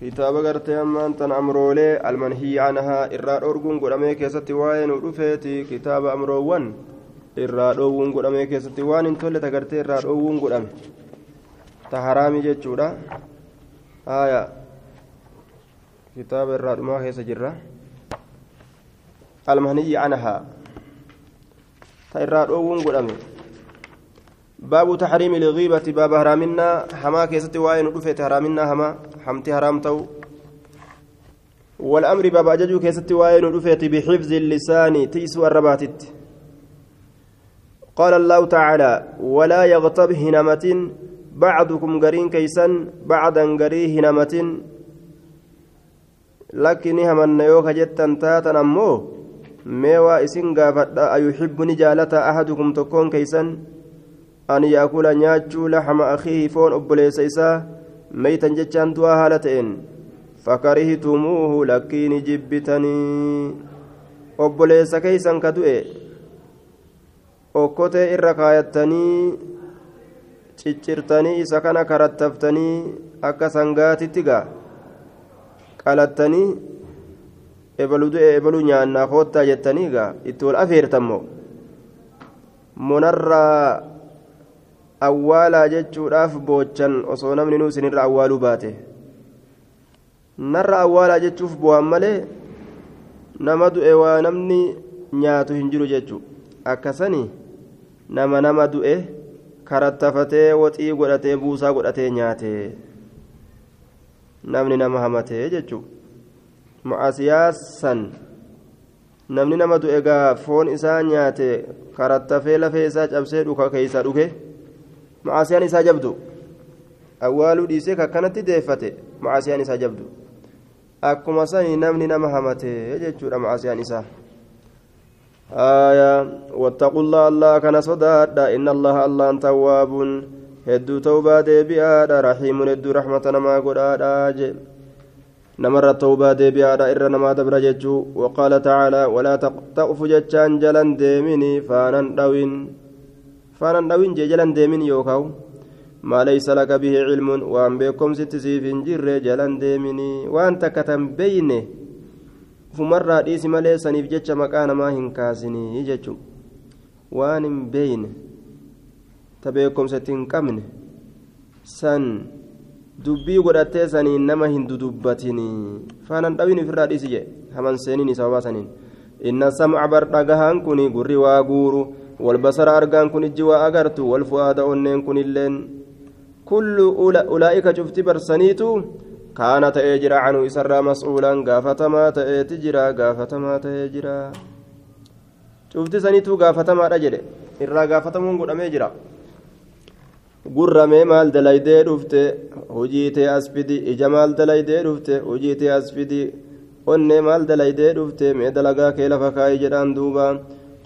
kitaaba gartee ammaan tan amroolee almanhiyyi anahaa irraa dhoorguun godhamee keessatti waa'ee nu dhufeeti kitaaba amroowwan irraa dhoowwuun godhamee keessatti waan hin tolle tagartee irraa dhoowwuun godhame ta haraami jechuudha haya kitaaba irraa dhumaa keessa jirra almanhiyyi anahaa ta irraa dhoowwuun godhame باب تحريم الغيبة باب هرامنا. حما كيست وين دفت هرامنا هما حمتي هرام تو والأمر باب أججو كيست وين دفت بحفظ اللسان تيسو الرباتت قال الله تعالى ولا يغتب هنمة بعضكم قرين كيسا بعدا قري هنمة. لكن همن يوكا جتا تاتا أمو ميوا إسن أيحب نجالة أحدكم تكون كيسا. An yaakula nyaachuu laxama akhiihi foon obboleessa isaa meeytan jechaan du'aa haala ta'een fakarihitumuuhu lakkiini jibbitanii. Obboleessa keeysan ka du'e okkotee irra kaayattanii ciccirtanii isa kana karattaftanii akka sangaatitti gaa. Qalattanii ebalu du'e ebalu nyaannaa koottaa jettanii gaa. Itti wal afeertammoo monarraa awwaalaa jechuudhaaf boochan osoo namni nuu isinirra awwaaluu baate narra awwaalaa jechuuf bu'aan malee nama du'e waa namni nyaatu hin jiru jechuu akkasani nama nama du'e karattafatee waxii godhatee buusaa godhatee nyaate namni nama hamatee jechuu ma'asiyaasan namni nama du'e gaa foon isaa nyaate karattafee lafee isaa cabsee dhuka keeysaa dhuge macaasiyaan isaa jabdu awwaaluu dhiisee kakkanatti deeffate macaasiyaan isaa jabdu akkuma sani namni nama hamate jechuudha macaasiyaan isaa آية واتقوا الله الله كان صداد إن الله الله تواب. هدو توبة ديبيا رحيم هدو رحمة نما قرآن نمر التوبة ديبيا إر نما دبر وقال تعالى ولا تقف جتشان جلن ديمني فانا دوين. فانا دوين جلن ديمين يوكاو ما ليس لك به علم وان بكم ست سيف جر جلن ديمني وانت كتم بينه fumarraa dhiisi malee saniif jecha maqaa namaa hin kaasinii jechu waan hin beeyne ta beekumsatti hin qabne san dubbii godhattee saniin nama hin dudubbatinii faanan dhawin ifirraa dhiisi jedhe haman seeniin sababaa saniin inna samca bar dhagahaan kun gurri waa guuru والبصر أرجان كن الجوا أجرت والفؤاد أنين كن اللين كل أولئك شفت برسنيتو كان تأجر عنه إسر مسؤولا قافتما تأجر قافتما تأجر شفت سنيتو قافتما رجل إرى قافتمون قد أميجرا gurramee maal dalaydee dhufte hojiitee asfidi ija maal dalaydee dhufte hojiitee asfidi onnee maal dalaydee dhufte mee dalagaa kee lafa duuba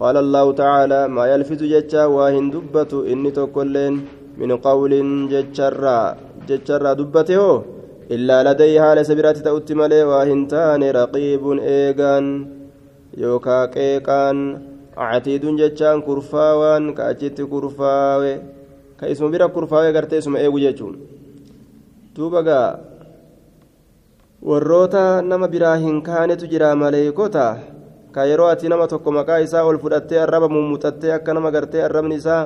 قال الله تعالى ما يلفظ جتشا واهن دبة إني تقولين من قول جتشرا جتشرا دبته إلا لدي حال سبيرات تأتي ملي واهنتان رقيب إيغان يوكا كيكان عتيد جتشان كرفاوان كأجت كرفاوي. كاسم بيرا كرفاوي قرتي اسم إيغو جتشون توبقا warroota nama biraa hin kaanetu jira maleeykota ka yeroo ati nama tokko maqaa isaa ol fudhattee arraba mummuxattee akka nama gartee arrabni isaa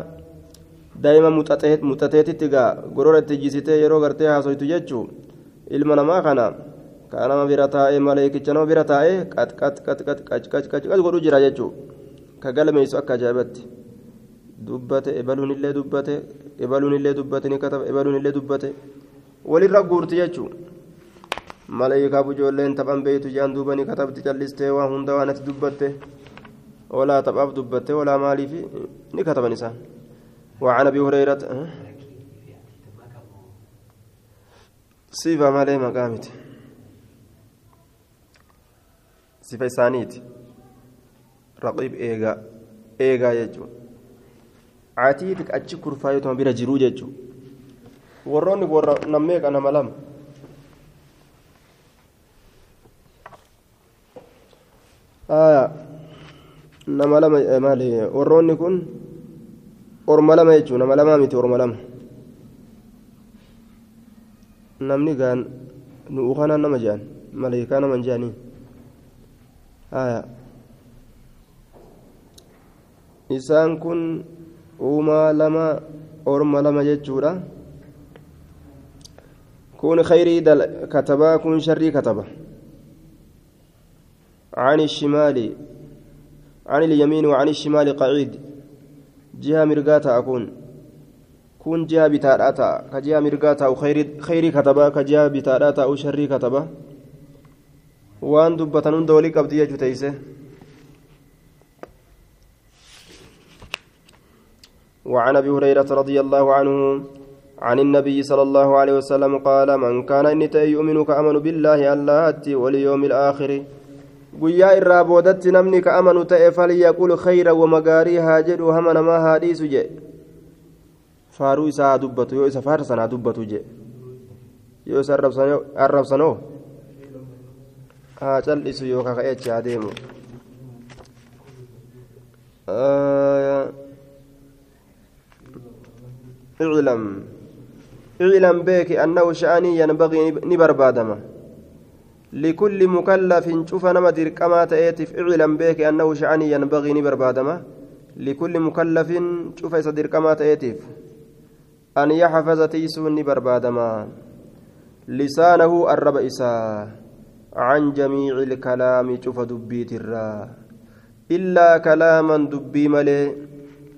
daa'ima muxateetitti gaa gorora itti jisitee yeroo gartee haasoytu jechuu? Ilma namaa kana ka nama bira taa'ee maleekicha nama bira taa'ee qac godhu jira jechuu? Ka galmeessu akka ajaa'ibatti. Dubbate ebaluun illee dubbate ebaluun illee dubbate ni kataba ebaluun illee dubbate. Walirra guurti jechuu maleekaa bujoolleen taphan beeytu jaan duuba ni katabdi callistee waan hunda waan ati dubbatte walaa taphaaf dubbatte walaa maaliif ni kataban isaan وعن ابي هريره صفه مالي مقامت صفه ثانيت رقيب ايغا ايغا يجو عاتيتك اتشي كرفايتهم بلا جرو يجو وروني ور نميك انا ملام nama lama maali warroonni kun orma lama jechuun nama lamaa miti orma lama namni gaan nu'ukanaan nama je'an maleekaa nama haya isaan kun uumaa lama orma lama jechuudha kun khayrii katabaa kun sharrii kataba عن الشمال عن اليمين وعن الشمال قعيد. جهة مرقاتا أكون. كون جهة بتاراتا. كجهة مرقاتا أو خيري, كتبا. كجهة بتاراتا أو شري كتبا. وان دبتنون دولي قبضية جتيسة. وعن أبي هريرة رضي الله عنه عن النبي صلى الله عليه وسلم قال من كان إني يؤمن كأمن بالله الله واليوم الآخر guyyaa irraa boodatti namni ka amanu ta'e falyaqul khayra wama gaarii haa jedhu hama namaa haa dhiisu je faaruu isaa haa dubbatu yoo isa faarsan haa dubbatu je yoo isa arrabsanoo haa cal'isu yoo kaka'echi haa deemu اعلم اعلم بك أنه شأني ينبغي نبربادما لكل مكلف شوف نما درقما تأتف إعلم بك أنه شأني ينبغي نبربادما. لكل مكلف شوف درقما تأتف أن يحفظ تيسون نبربادما. لسانه الرب إساه عن جميع الكلام شوف دبيت الرا إلا كلاما دبي ملي.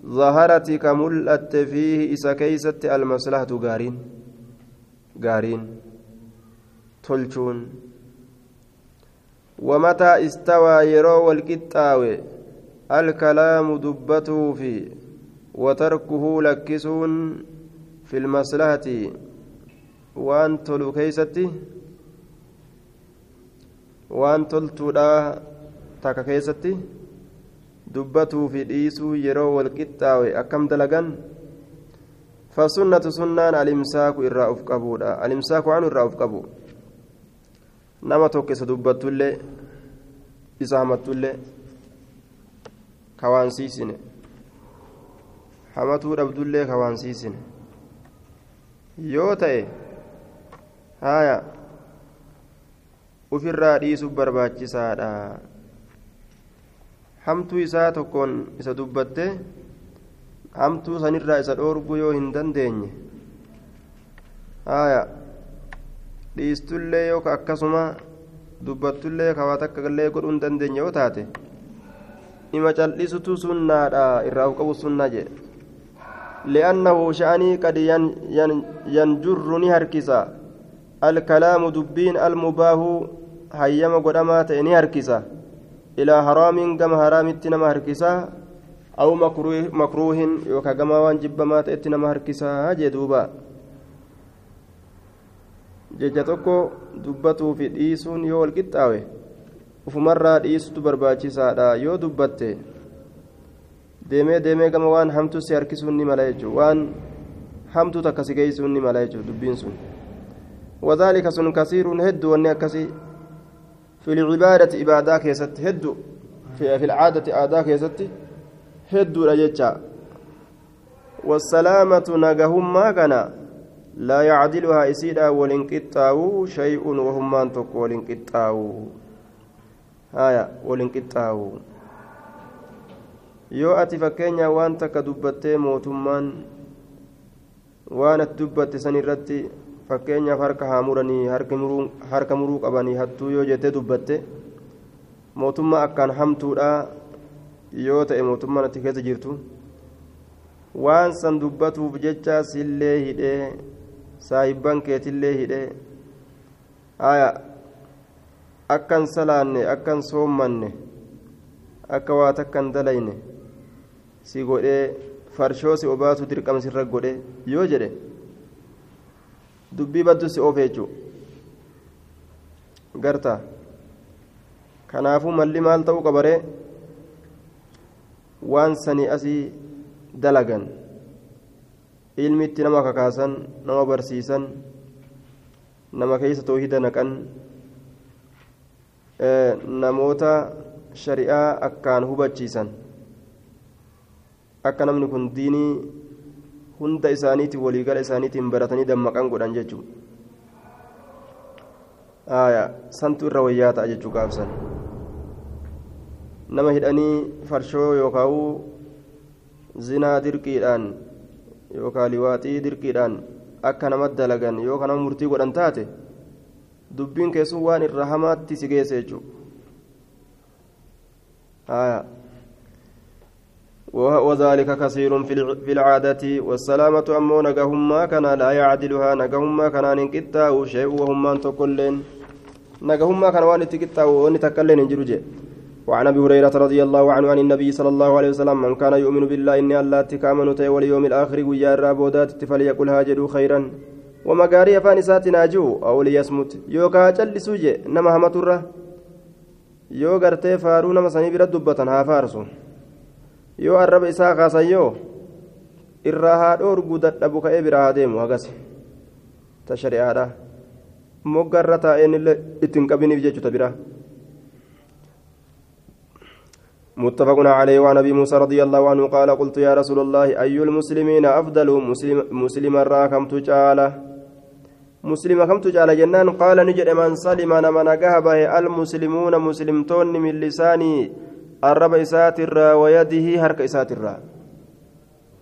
ظهرت كملأت فيه إسا كيست المصلحة غارين. غارين. تلشون ومتى استوى يرو والكتاوي الكلام دبته في وتركه لكسون في المصلحة وأن تلو كيستي وأن تلتو تاكا كيستي dubbatuu fi dhiisuu yeroo walqixxaawe akkam dalagan fasunnatu sunnaan alimsaaku irraa uf qabuudha alimsaaku anu irraa uf qabu nama tokko isa dubbattullee isa hamattullee kawaansiisine hamatuu dhabdullee kawaansiisine yoo ta'e haya ufirraa dhiisuu barbaachisaadha. Hamtuu isaa tokkoon isa dubbatte hamtuu sanirraa isa dhoorguu yoo hin dandeenye haya dhiistullee yookaan akkasuma dubbattullee kaawwata akka gallee godhuun dandeenye yoo taate ima cal'isutu sunnaadha irraa qabu sunnaa jedhe. Li'annahu sha'anii qad yanjurru ni harkisa. Alkalaamu dubbiin almubaahu hayyama godhamaa ta'e ni harkisa. Ilaa haraamiin gama haraamitti nama harkisa. Aw makruuhin yookaan gama waan jibbamaa ta'etti nama harkisa jee duubaa jecha tokko dubbatuu fi dhiisuun yoo wal qixxaawe ufumarraa dhiisutu barbaachisaadha yoo dubbatte deemee deemee gama waan hamtu si harkisuun ni mala jechuun waan hamtu takka si geessuun ni mala jechuun dubbiin sun wadaalika sun kasiiruun hedduu wanni akkasii في العبادة إبادة كيست هدو في, في العادة آداء كيست هدو رجتشا والسلامة نجهم ما كان لا يعدلها إسيدا والانقطاع شيء وهم من تقول والانقطاع هايا والانقطاع yoo ati fakkeenya waan takka dubbattee mootummaan waan ati dubbatte san irratti fakkeenyaaf harka haa muranii harka muruu qabanii hattuu yoo jettee dubbatte mootummaa akkaan hamtuudha yoo ta'e mootummaan ati keessa jirtu waan san dubbatuuf jecha sillee hidhee saahibban keetillee hidhee haya akkan salaanne akkan soommanne akka waa takkan dalayne si godhee farshoo si obaatu dirqamsirra godhe yoo jedhe dubbii baddu si oofe jechuudha garta kanaafuu malli maal ta'uu qabaree? Waan sanii asii dalagan ilmitti nama kakaasan nama barsiisan nama keessa toohida naqan namoota shari'aa akkaan hubachiisan akka namni kun diinii hunda isaaniitiin waliigala isaaniitiin baratanii dammaqan godhan jechuudha santu irra wayyaa ta'a jechuu gaafsan nama hidhanii farshoo yookaan zinaa dirqiidhaan yookaan liwaaxii dirqiidhaan akka namatti dalagan yookaan nama murtii godhan taate dubbiin keessuun waan irra hamaatti si geesse jechuudha. وذلك كثير في العادة والسلامة أمو نجهما كان لا يعدلها نجهما كان نكتا شيء وهم أن تقولين نجهما كان وان تكتا وان تكلين جروجه وعن ابي هريره رضي الله عنه عن النبي صلى الله عليه وسلم من كان يؤمن بالله اني الله تكامن واليوم الآخر ويا الرابودات فليقل هاجروا خيرا ومغاري فانسات ناجو أو ليصمت يوكا جلسوجه نما همتره gartee faaruu nama sanii bira dubbatan haa faarsu yoo arraba isaa kaasan yoo irraa haa dhoorgu dadhabu ka'ee biraa haa deemu hagasi ta shari'aadha moggarra taa'een illee ittiin qabiniif jechuuta biraa متفق عليه وعن أبي موسى رضي الله عنه قال قلت يا رسول الله أي المسلمين أفضل مسلم مسلم راكم تجاله مسلم كم تجعل جنان؟ قال نجد من سلم من نجهبه المسلمون مسلمتون من لساني الرب إسات الرا ويده هرك إسات الرا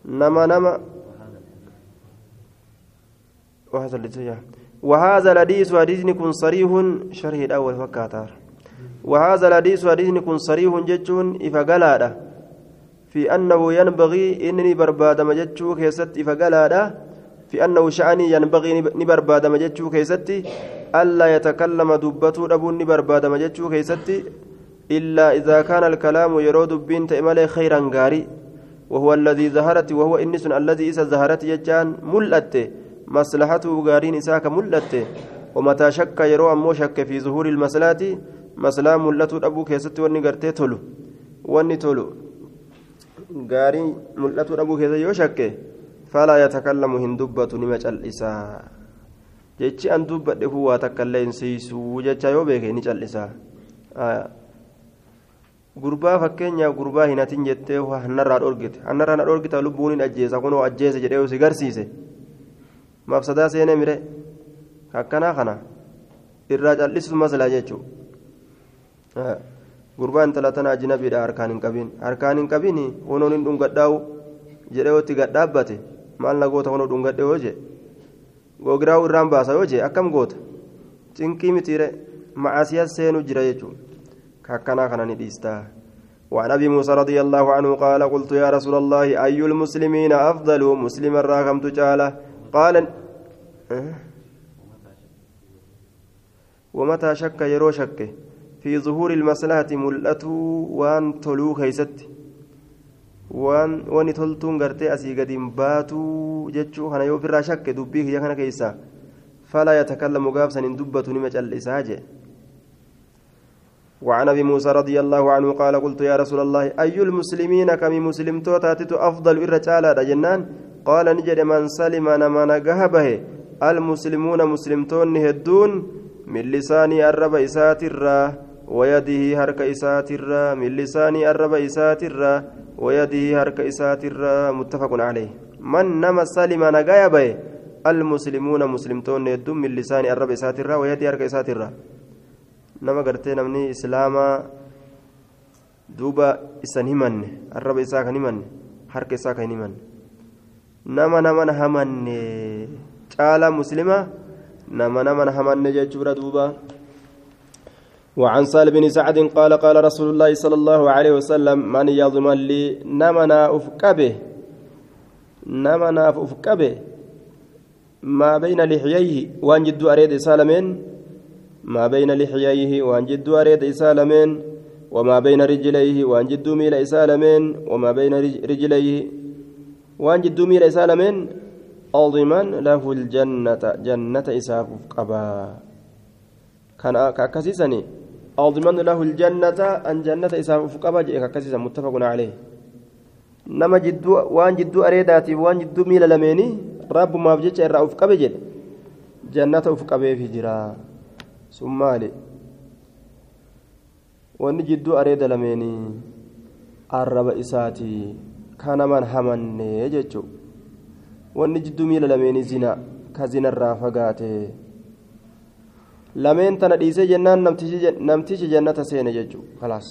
نما نما وهذا الذي وهذا الحديث حديث كن صريح شرح الأول فكاتار وهذا الحديث حديث كن صريح جتون إفقلاده في أنه ينبغي إنني برباد مجتشو كيست إفقلاده في أنه شأني ينبغي نبرباد مجتشو كيستي ألا يتكلم دبته أبو نبرباد مجتشو كيستي إلا إذا كان الكلام يرود بنت إمالي خيرا غاري. وهو الذي ظهرت وهو إنس الذي إذا ظهرت يجان ملأت. مصلحته غارين إساك ملأت. ومتى شك يرو أمو شك في ظهور المسلات maslaa mul'atuu dhabuu keessatti wanni gartee tolu wanni tolu gaarii mul'atuu dhabuu keessa yoo shakke falaa yatakallamu hin dubbatu nima cal'isaa jechi an dubbadhe kun waa takka illee jecha yoo beeke ni cal'isaa gurbaa fakkeenyaaf gurbaa hin hatin jettee hannarraa dhoorgite. Hannarraa na dhoorgita lubbuun hin ajjeesa kunoo ajjeese jedhee si garsiise mafsadaa seenee mire. Akkanaa kana irraa cal'isuus maslaa jechuudha. gurbaa intala tana ajinabiidha harkaan hin qabin harkaan hin qabin kunuun hin dhungadhaa'u jedhee itti gadhaabbate maal na goota kunoo dhungadhe yoo jee googiraa'u irraan baasa yoo jee akkam goota cinqii mitiire macaasiyaa seenuu jira jechuudha ككنا كان نديستا وعن ابي موسى رضي الله عنه قال قلت يا رسول الله اي المسلمين افضل مسلم راكم تجاله قال ومتى شك يرو شك في ظهور المصلحة ملأته وان تلو كيست وان وان تلتون غرتي أسي قديم باتو جتشو كان يو فرا شك دبيه يا كيسا. فلا يتكلم غافسا ان دبته نمج الإساجة. وعن أبي موسى رضي الله عنه قال قلت يا رسول الله أي المسلمين كم مسلم توتاتت أفضل الرجال جنان؟ قال نجد من سلم من جهبه المسلمون مسلمتون هدون من لساني الرب إسات الرا. ويده هرك اسات الرا من لساني الرب اسات الرا ويده هرك اسات الرا متفق عليه من نم سلم نجايبه المسلمون مسلمتون هدون من لساني الرب اسات الرا ويده هرك nama gartee namni islaamaa duuba isan himanne arraba isaa kan himanne harka isaa kan himanne nama naman hamanne caalaa muslima nama naman hamanne jechuudha duuba وعن سال بن سعد قال قال رسول الله صلى الله عليه وسلم من يضمن لي نمنا أفكبه نمنا أفكبه ما بين لحييه وأن جد أريد سالمين؟ ما بين لحييه وأن جد أريد إسالمين وما بين رجليه وأن جد ميل إسالمين وما بين رجليه وأن جد ميل إسالمين أضمن له الجنة جنة إساف قبا كان كاكسيسني أضمن له الجنة أن جنة إساف قبا كاكسيسا متفق عليه jidduu waan jidduu areedaatiif waan jidduu miila lameeni rabbumaaf jecha irraa uf qabe jedhe jannata uf qabeefi jira sun maali wanni jidduu areeda lameenii arraba isaati kanaman hamanne jechuu wanni jidduu miila lameenii zina ka zinarraa fagaate lameen tana dhiisee jennaan namtichi jannata seene jechuudha khalaas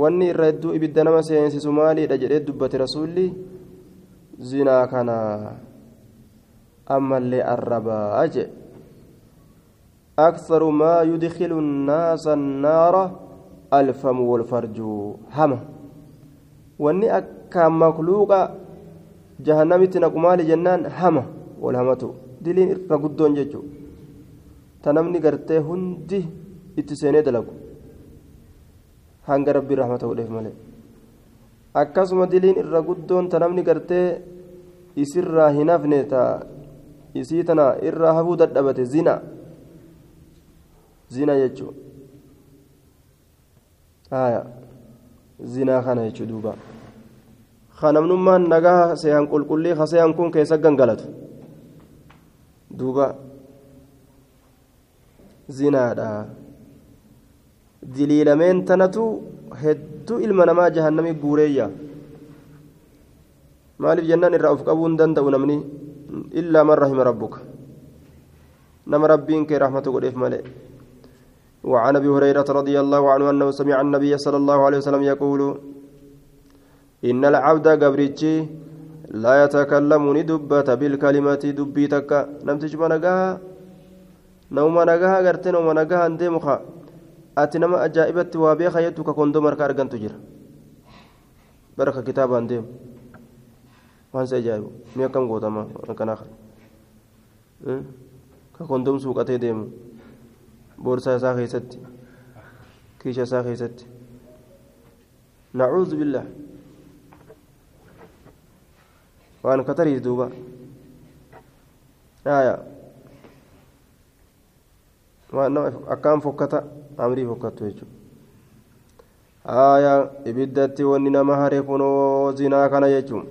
wanni irra hedduu ibidda nama seensisu maaliidha jedhee dubbate rasuulli zinaa kana ammallee arrabaa jedhe أكثر ما يدخل الناس النار الفم والفرج هما واني أكا مخلوقا جهنمت نقمال جنان هما والهمتو دلين رقدون ججو تنمني قرتي هندي اتسيني دلقو hanga rabbii rahmata godheef malee akkasuma diliin irra guddoon ta gartee isirraa hin hafne ta isii tana irraa hafuu dadhabate zina zina jechuu haya zinaa kana jechuu duuba kanamnummaan nagaa seehan qulqullii kaseehan kun keessa gangalatu duuba zinaadha diliilameen tanatu hedduu ilma namaa jahannamii guureeyya maaliif jennaan irraa of qabuu hin danda'u namni illaa man rahima rabbuka nama rabbiin kee rahmatu godheef malee وعن ابي هريره رضي الله عنه انه سمع النبي صلى الله عليه وسلم يقول ان العبد قبرتي لا يتكلم ندبت بالكلمة دبيتك نمتج منغا نوم نغا غرتي نوم نغا اندي مخا ati nama ajaa'ibatti waa beeka jettu ka kondoo marka argantu jira baraka kitaabaan deemu waan si ajaa'ibu mi akkam gootama kanaa ka kondoom suuqatee deemu boorsaa isaa keessatti kiisha isaa keessatti nacuudhu billah waan katariis duuba aya akkaan fokkata amrii fokkattu jechuudha. Aayaa ibiddatti wanni nama hare kunoo zinaa kana jechuun.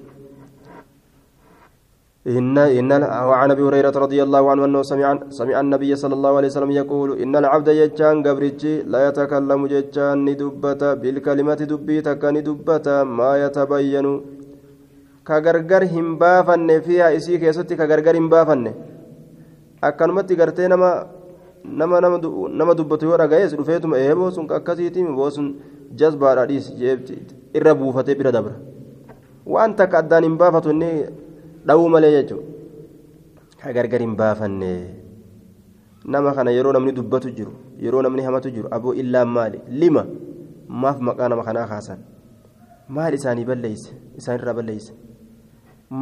إن إن وعن أبي هريرة رضي الله عنه أنه سمع سمع النبي صلى الله عليه وسلم يقول إن العبد يجان قبرتي لا يتكلم ججان ندبة بالكلمة دبيتك ندبة ما يتبين كغرغر هم فيها إسيك يسوتي كغرغر هم بافن أكنمتي غرتي نما nama nama dubbatu yoo dhagayees dhufeetuma ee boosun akkasiitiin boosun jazbaadhaadhiis irra buufatee bira dabra waan takka addaan hin baafatu inni dha'uu malee jechuudha gargar hin baafanne nama kana yeroo namni dubbatu jiru yeroo namni hamatu jiru aboo illaan maali lima maaf maqaa nama kanaa kaasan maal isaanii balleeyse isaanirraa balleeyse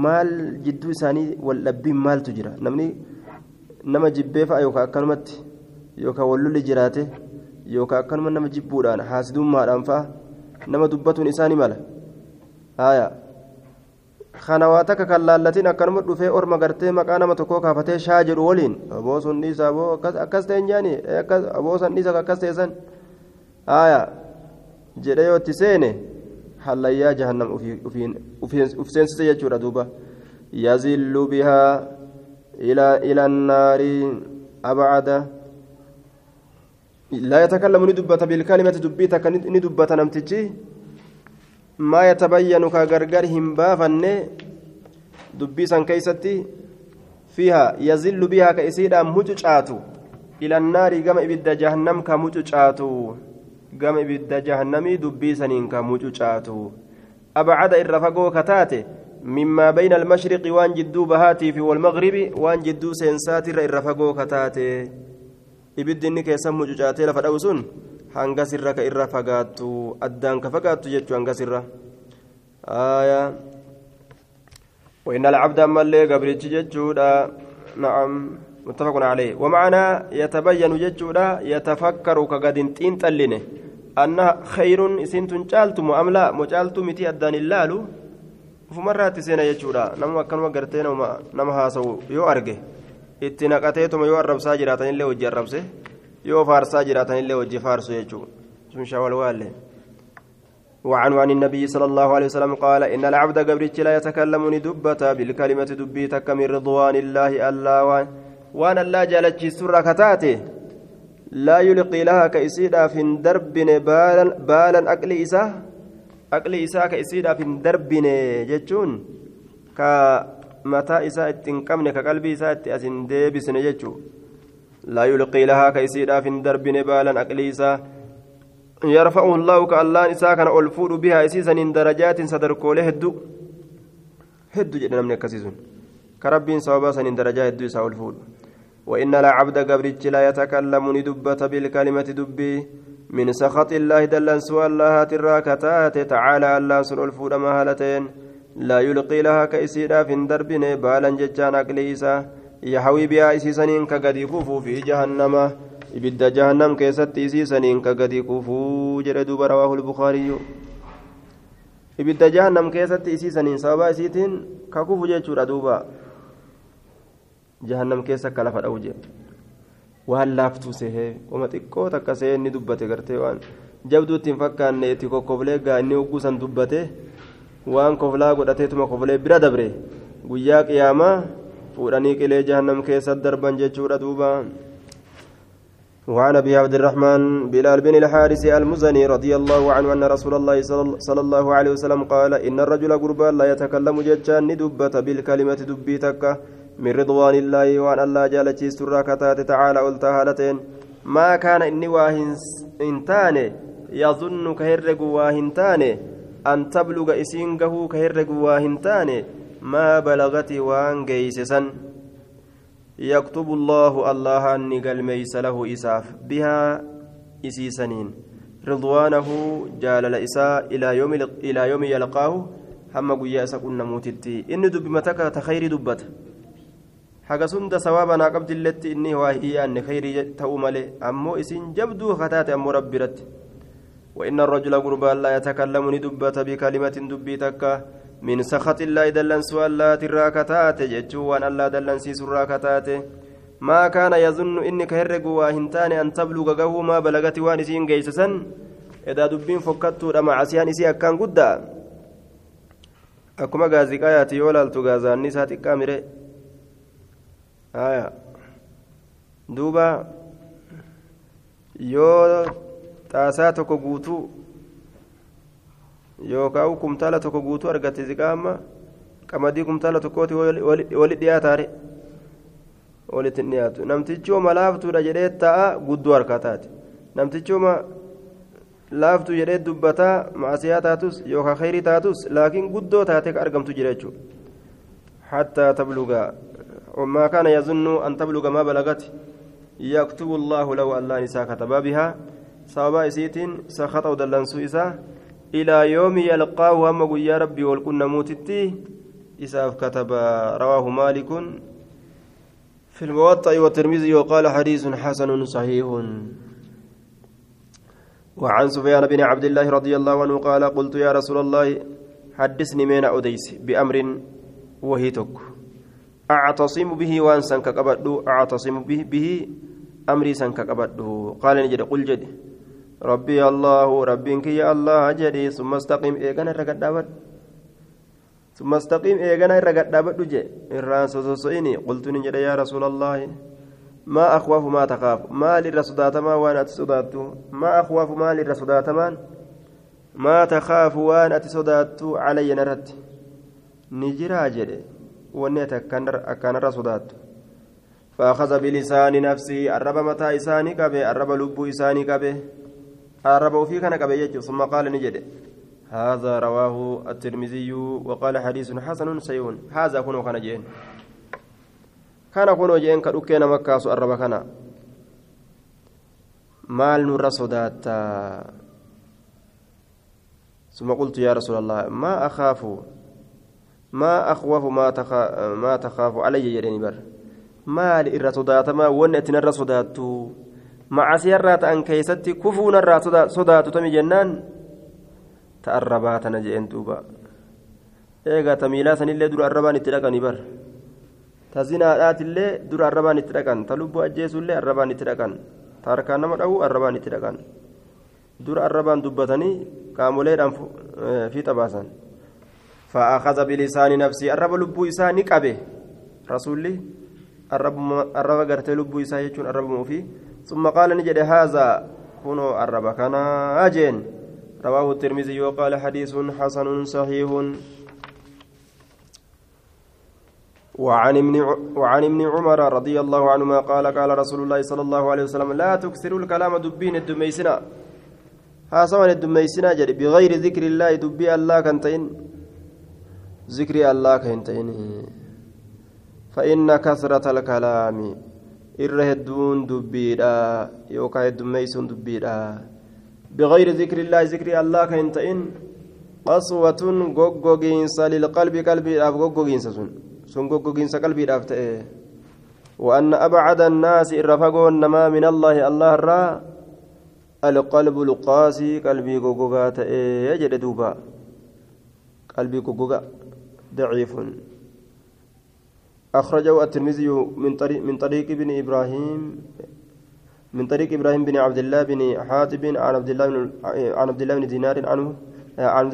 maal jidduu isaanii wal dhabbiin maaltu jira namni nama jibbee fa'a yookaan akkanumatti yookaan wallolli jiraate yookaan akkanuma nama jibbuudhaan haasidummaadhaan fa'a nama dubbatuun isaanii mala haaya kana waa takka kan laallatiin akkanuma dhufee orma gartee maqaa nama tokkoo kaafatee shaa jedhu waliin aboo sun dhiisa aboo akkas ta'e nyaani aboo san dhiisa akkas ta'e san haaya jedhee yoo itti seene hallayyaa jahannam uf jechuudha duuba yazillu bihaa إلى إلى النار أبعد لا يتكلم ندبة بالكلمة دبيتك ندبة نمتجي ما يتبين كغرغر همبافن دبيسا كيستي فيها يزل بها كيسيدا مججاتو إلى النار كما إبدا جهنم كمججاتو كما إبدا جهنمي دبيسا كمججاتو أبعد إرفقو كتاتي مما بين المشرق وان جدو بهاتي في والمغرب وان جدو سينساتي الرفقو كتاتي. ibiddinni keessan mucucaatee lafa dha'u sun hanga sirra ka irra fagaattu addaan ka fagaattu jechuu hanga sirra aayaa وإن العبد أما اللي قبرتش ججودا نعم متفق عليه. ومعنى يتبين ججودا يتفكر كقد انتين تلنه أنها خير إسنت جالتم أم لا؟ مجالتم متي أدان اللالو. Fumarraatti seena jechuudha nama akkanuma gartee nama haasawu yoo arge itti naqateetuma yoo arrabsaa jiraatanillee hojii arrabse yoo faarsaa jiraatanillee hojii faarsu jechuudha sun shawalwaalle وعن عن النبي صلى الله عليه وسلم قال إن العبد قبرتش لا يتكلم ندبة بالكلمة دبيتك من رضوان الله الله وأن الله جلت سر كتاته لا يلقي لها كإسيدا في درب بالا, بالا أكل إساه aqli isaa ka isiidhaaf hin darbine jechuun ka mataa isaa itti hin qabne ka qalbii isaa itti as hin deebisne jechuu لا يلقي لها كيسيدا في درب بالا أقليسا يرفعه الله كالله إساء كان ألفود بها إسيسا من درجات صدركوله هدو هدو جدنا من كسيسون كربين صوابا سن درجات هدو إساء ألفود وإن لا عبد قبرتش لا يتكلم ندبة بالكلمة دبي من سخط الله دلن سوى الله تراكتات تعالى الله سن ألفود مهالتين لا يلقي لها كيسيدا في درب بالا ججان أقليسا يحوي بها إسيسا كقد كفو في جهنم ibidda jahannam keessatti isii saniin ka gadi kufuu jedhe duuba rawaahu lbukaariyyu ibidda jahannam keessatti isii saniin sababa isiitiin ka kufu jechuudha waan laaftuu sehee oma xiqqoo takka sehee inni dubbate gartee waan jabduutti hin fakkaanne itti kokkoflee gaa inni hogguu san dubbate waan koflaa godhateetuma koflee bira dabre guyyaa qiyaamaa fuudhanii qilee jahannam keessa darban jechuudha duuba وعن ابي عبد الرحمن بلال بن الحارث المزني رضي الله عنه ان رسول الله صلى الله عليه وسلم قال ان الرجل قربان لا يتكلم ججان ندبت بالكلمة دبيتك من رضوان الله وأن الله جل سرا كتات تعالى قلت هالتين ما كان إني واهن انتان يظن كهرق واهنتان أن تبلغ اسينه كهرق واهنتان ما بلغت وان جيسسا يكتب الله الله أني قلميس له إساف. بها إسيسنين. رضوانه جال إساء إلى يوم إلى يوم يلقاه. هم قيا سكن موتتي. إن دب متك تخير دبت حاجة سند ثوابنا قبل التي إني وهي أن خير تؤمل أمو إسين جبدو خطات أمو ربرت وإن الرجل قربا لا يتكلم ندبت بكلمة دبي من سخط الله دلن سؤالات الراكتات جتشوان الله دلن سيس الراكتات ما كان يظن إنك هرق واهنتان أن تبلغ قهو ما بلغت وانسين قيسسا إذا دبين فكتو لما عسيان إسي أكان قدا أكما غازي قاياتي يولالتو غازان نساتي كاميري duuba. Yoo xaasaa tokko guutuu yookaan kumtaala tokko guutuu argatte ziqaama qamadii kumtaala tokkooti wali dhiyaataare. Walitti hin dhiyaatu. Namtichooma laaftuudha jedhee ta'a guddoo harkaa taate. Namtichooma laaftu jedhee dubbataa maasiyaa taatus yookaan khayrii taatus laakiin guddoo taatee argamtu jira jechuudha. Hattaa tablugaa. وما كان يظن أن تبلغ ما بلغت يكتب الله له الله نساء كتب بها إسيت سخط ودلنسو إساه إلى يوم يلقاه هم يا ربي والكن موتتي إساف كتب رواه مالك. في الموطأ والترمذي وقال حديث حسن صحيح. وعن سفيان بن عبد الله رضي الله عنه قال قلت يا رسول الله حدثني من أديس بأمر وهيتك أعتصم به وأنسى كقبض أعتصم به, به أمري سنك قبض قال نجد قل جد ربي الله ربك يا الله جدي ثم استقم إيغانا رقد دابد. ثم استقم إيغانا رقد دابد جي. إران سوسوسيني قلت نجد يا رسول الله ما أخواف ما تخاف؟ ما للرسودات ما وأنا أتصدات ما أخواف ما للرسودات ما؟ تخاف وأنا أتصدات علي نرد. نجرا جدي. ونيت أكان رسودات فأخذ بلسان نفسي الرب متى إساني كبه الرب لب إساني كبه الرب في كان كبه ثم قال نجد هذا رواه الترمذي وقال حديث حسن سيون هذا كنو كان جين كان كنو جين كدوكينا مكة الرب كان مال نور صدات ثم قلت يا رسول الله ما أخاف ما أخوف ما تخاف ما تخاف علي يريني بر macasiyarraa ta'an keeysatti kufuu narraa sodaatu tami jennaan ta arrabaa tana jeen duuba eegaa ta miilaa sanillee dura arrabaan itti dhaqanii bar ta zinaadhaatillee dura arrabaan itti dhaqan ta lubbuu ajjeesullee arrabaan itti dhaqan ta harkaan nama dha'uu arrabaan itti dhaqan dura arrabaan dubbatanii qaamoleedhaan fiixa baasan فأخذ بلسان نفسي. الرب لبو إساني قبه رسولي الرب قرت لبو إسا يجون الرب موفي. ثم قال نجد هذا. كنوا الرب كان أجين. رواه الترمذي وقال حديث حسن صحيح. وعن ابن وعن ابن عمر رضي الله عنهما قال قال رسول الله صلى الله عليه وسلم لا تكثروا الكلام دبين الدميسنا هاسوان الدميسنا جري. بغير ذكر الله دبي الله كنتين ذكر الله كنتين فإن كثرة الكلام hedduun dubbiidha yookaan heddummeessuun dubbiidha بغير ذكر الله ذكر الله كان تئن قسوة غوغوغينسا للقلب قلبي أف غوغوغينسا سن. غوغوغينسا قلبي أف وأن أبعد الناس إرفقون نما من الله الله الرا القلب القاسي قلبي غوغوغا يجد دوبا. قلبي غوغوغا. ضعيف. أخرجه الترمذي من طريق من طريق ابن إبراهيم من طريق إبراهيم بن عبد الله بن حاتب عن عبد الله بن عن عبد الله بن دينار عنه عن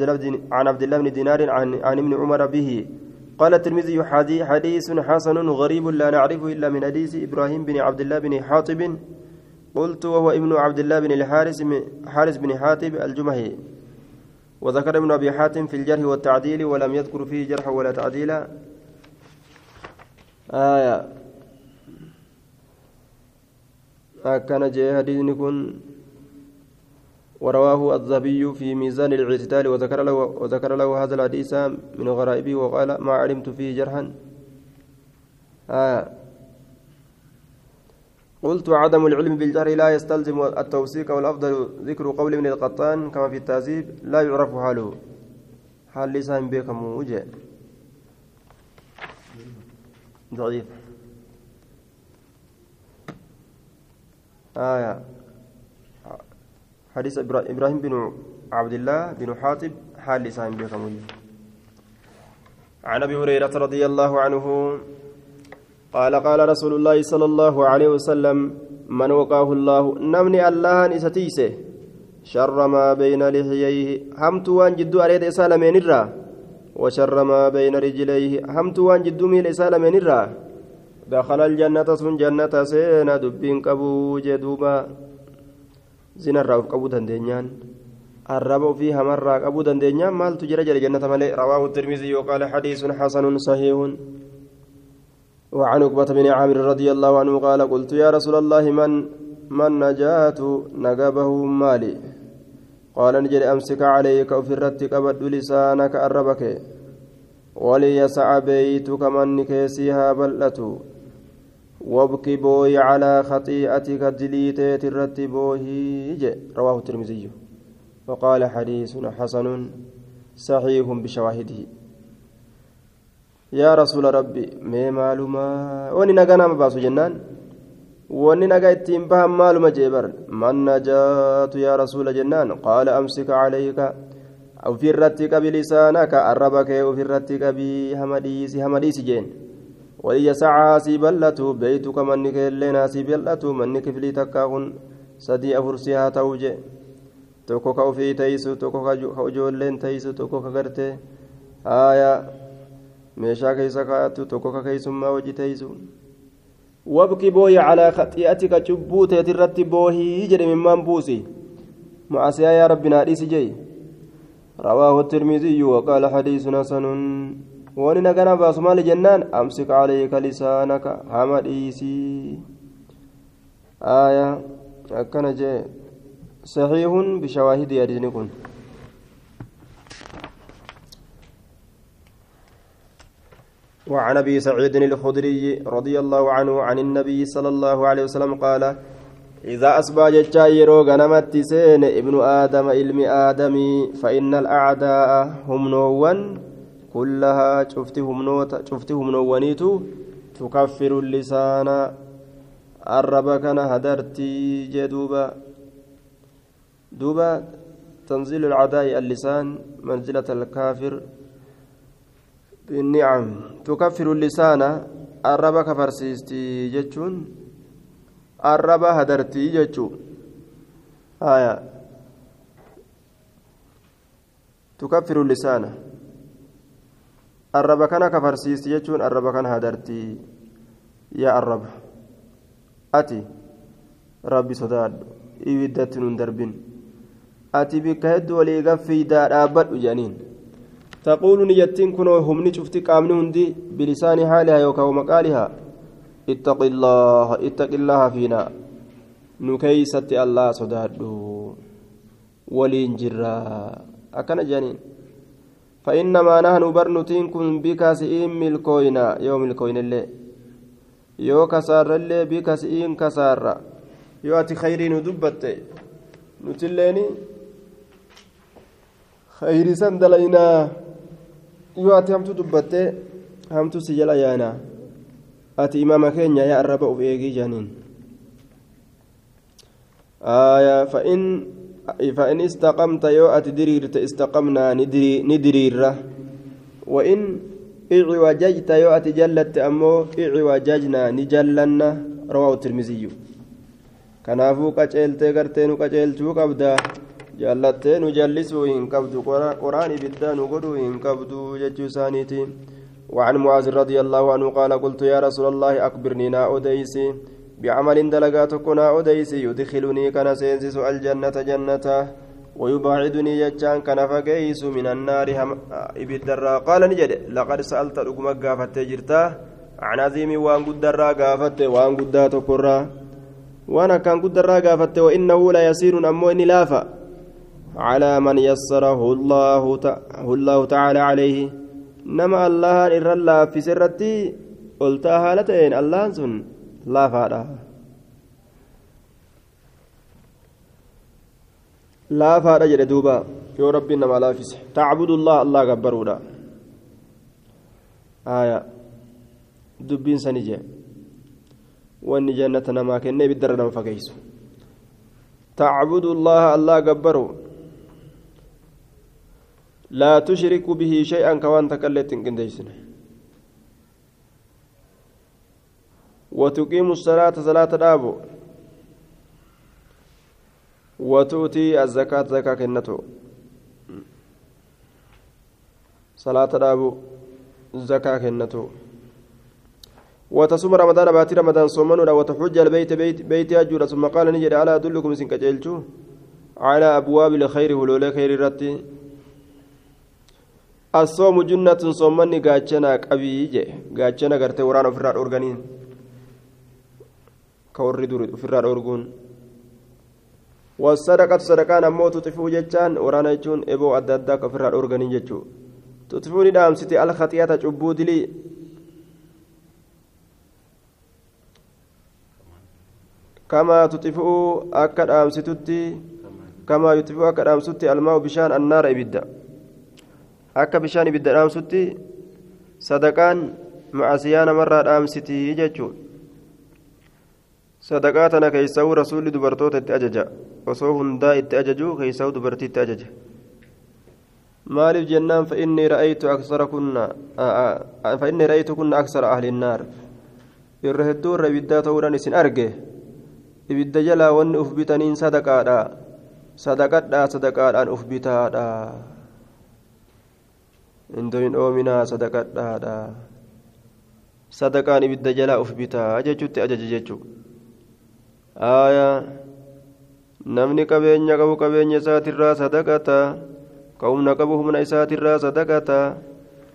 عن عبد الله بن دينار عن عن ابن عمر به. قال الترمذي حديث حسن غريب لا نعرفه إلا من حديث إبراهيم بن عبد الله بن حاتب قلت وهو ابن عبد الله بن الحارث حارث بن حاتب الجمهي. وذكر ابن أبي حاتم في الجرح والتعديل ولم يذكر فيه جرحا ولا تعديلا. آية. أكن جاء حديث كن. ورواه الذهبي في ميزان الاعتدال وذكر له وذكر له هذا الحديث من غرائبه وقال ما علمت فيه جرحا. آه قلت عدم العلم بالجرح لا يستلزم التوثيق والأفضل ذكر قول ابن القطان كما في التهذيب لا يعرف حاله. حال لسان بكم وجه. ضعيف. آية. حديث إبراهيم بن عبد الله بن حاتب حال لسان بكم عن أبي هريرة رضي الله عنه قال قال رسول الله صلى الله عليه وسلم من وقاه الله نمني الله نستيسه. شر ما بين لحييه همت وان جدو أريد إسالمين الرّ وشر ما بين رجليه همت وان جدو ميل إسالمين الرّ دخل الجنة سن جنة سينا دبين قبو جدوبا. زنا الرّ قبو دندنيان. الرب فيها مرة قبو دندنيان. مال تجرى جنة ملئ. رواه الترمذي وقال حديث حسن صحيح. وعن عقبة بن عامر رضي الله عنه قال قلت يا رسول الله من من نجاة نقبه مالي؟ قال نجري أمسك عليك وفي الرتك أبد لسانك أربك. وليسع بيتك من كيسيها بلته وابكي بوي على خطيئتك دليتيت الرت بوهي رواه الترمذي. وقال حديث حسن صحيح بشواهده. Yaa rasuula rabbi mee maalumaa wani nagaa nama baasu jennaan. Wanni nagaa ittiin bahan maaluma jee bar man najaatu yaa rasuula jennaan? Qaala amsika calayka ofirratti qabi lisaanaka arraba kee ofirratti qabii hamadhiisi hamadhiisi jeen. Waliyya sacaasii bal'atu beeytuka manni keellee naasii bal'atu manni kiflii takkaa kun sadii afur si haa ta'u je tokko ka ofii teeysu tokko ka ijoolleen teeysu tokko ka gartee haayaa meeshaa keessa kaa'attu tokko ka keeysummaa hojii teeysu wabki booyi calaa khaxi'atika cubbuu teetirratti boohii jedhe mimmaan buusi macasiyaa yaa rabbi naa dhiisi jee رواه الترمذي وقال حديث حسن وان نغنا باس مال جنان امسك عليك لسانك حمديسي آية أكن جاء صحيح بشواهد يدينكم وعن أبي سعيد الخدري رضي الله عنه عن النبي صلى الله عليه وسلم قال إذا أصبح يرو غنمت سين ابن آدم علم آدمي فإن الأعداء هم نوون كلها شفتهم نوت شفتهم نوونيتو تكفر اللسان. الربكن هدرتي جدوبا. دوبا تنزيل العداء اللسان منزلة الكافر. بالنعم تكفر اللسان الرب كفرسيستي جتشون الرب هدرتي جتشو آية تكفر اللسان الرب كان كفرسيستي جتشون الرب كان هدرتي يا الرب أتي ربي صداد إيدت نندربين أتي بك هد ولي غفي دار أبد جنين تقول نيتين كنو هم نشفتي قامني هندي بلسان حالها يوكا ومقالها. اتق الله اتق الله فينا. نكيست الله صدادو ولين جرا. أكن جانين. فإنما نحن برنتين كن بك سئين ملكوينا. يوم الكوين اللي. يو كسار اللي بك سئين كسار. يو أتي خيرين دبت. نتليني. خير سندلينا يو أتي همتو دبت همتو سجل أيانا أتي إمام كينيا يا الرب أبيجي جانين آية فإن فإن استقمت يو أتدريرت استقمنا ندري ندريرة وإن إعوججت يو أتجلت أمو إعوججنا نجلنا رواه الترمذي qaceeltee gartee nu qaceelchuu qabda jaallattee nu jallisuu hin qabdu. Qoraan ibiddaa nu godhuu hin qabdu jechuu isaaniiti. وعن معاذ رضي الله عنه قال قلت يا رسول الله أخبرني نا أديسي بعمل دلقاتك نا أديسي يدخلني كان سينسس الجنة جنة ويباعدني يجان كان فقيس من النار إبدرا قال نجد لقد سألت رقمك قافت جرتا عن عظيم وان قدرا قافت وان قدا تقرا وأنا كان قدرا قافت وإنه لا يسير أمو إني لافا على من يسره الله, الله تعالى عليه nama allahan irra laaffise irratti oltaa haala ta'een allahan sun laafaadha laafaadha jedhe duuba yoo rabbiin nama laaffise tacbudullah allah gabbaruudha aya dubbiin sani jee wanni jannata namaa kenne ibiddarra nama fageeysu tacbudullaha allah gabbaru لا تشرك به شيئا كوان تكلت كنديسن وتقيم الصلاة صلاة دابو. وتؤتي الزكاة زكاة كنتو. صلاة دابو زكاة كنتو. وتصوم رمضان باتي رمضان صومنا وتحج البيت بيت بيت أجور ثم قال نجد على أدلكم سنكجلتو على أبواب الخير ولولا خير رتي الصوم جنة صومني غاچنا قبي جه غاچنا غرتي وران ofirraa dhorganiin ka warri duri ofirraa والصدقة صدقان أمو تطفو جتان ورانا جون إبو أدى أدى كفر الأورغانين جتو تطفوني دام ستي الخطيئة عبود لي كما تطفو أكد أم ستتي كما يطفو أكد أم ستي الماء بشان النار إبدا akka bishaan ibidda dhaamsutti sadaqaan macasiyaa namarraa dhaamsitii jechuun sadaqaa tana keessaa'uu rasuulli dubartoota itti ajaja osoo hundaa itti ajaju keessaa'uu dubartii itti ajaja maaliif jennaan fa'inni ra'aytu aksara kunna fa'inni ra'aytu kunna aksara ahli naar irra hedduu irra ibiddaa ta'uudhaan isin arge ibidda jalaa wanni uf bitaniin sadaqaadha sadaqadhaa sadaqaadhaan uf bitaadha indoyin oominaa sadaqadhaadha sadaqaan ibidda jalaa uf bitaa jechuutti ajaja jechuu aayaa namni qabeenya qabu qabeenya isaatirraa sadaqata ka humna qabu humna isaatirraa sadaqata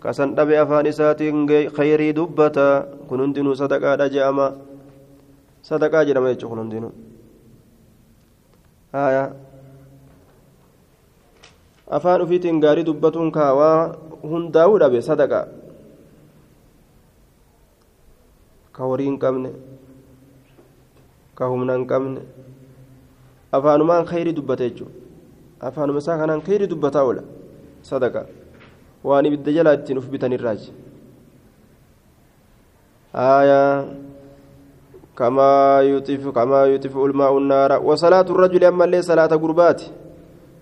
kasan dhabe afaan isaatiin khayrii dubbata kun hundinuu sadaqaadha je'ama sadaqaa jedhama jechuu kun hundinuu aayaa afaan ufiitiin gaarii dubbatuun kaawaa hundaa'uu dhabe sadaqa ka horii hin qabne ka humna hin qabne afaanumaan khayrii dubbata jechuudha afaanuma isaa kanaan khayrii dubbataa oola sadaqa waan ibidda jalaa ittiin uf bitanirraaji كما يطف كما يطفئ الماء النار وصلاة الرجل أما اللي صلاة قربات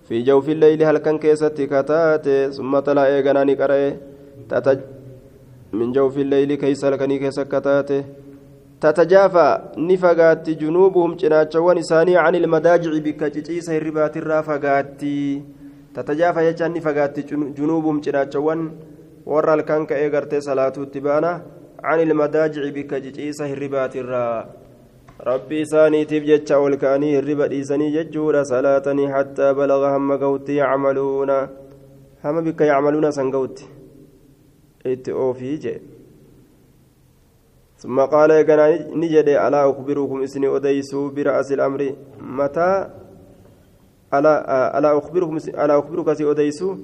في جوف الليل هل كان كيستي كتات ثم تلا إيغناني قرأ تتج من جوف الليل كيس هلكني كيس كتات تتجافى نفقات جنوبهم جناتشوان إساني عن المداجع بكتشيس الربات الرافقات تتجافى يجان نفقات جنوبهم جناتشوان ورى الكان كأيغرتي صلاة التبانة عن المداجع بكتشيس الربات الرافقات rabbii isaaniitiif jecha ol ka'anii hirriba dhiisanii jechuudha salaatanii hattaa balaga hamma ga'utti yacmaluuna hama bikka yacmaluuna san ga'utti itti oofii jee ثم قال يقنا نجد ألا أخبركم إسني أديسوا برأس الأمر متى ألا ألا أخبركم ألا أخبرك سي أديسوا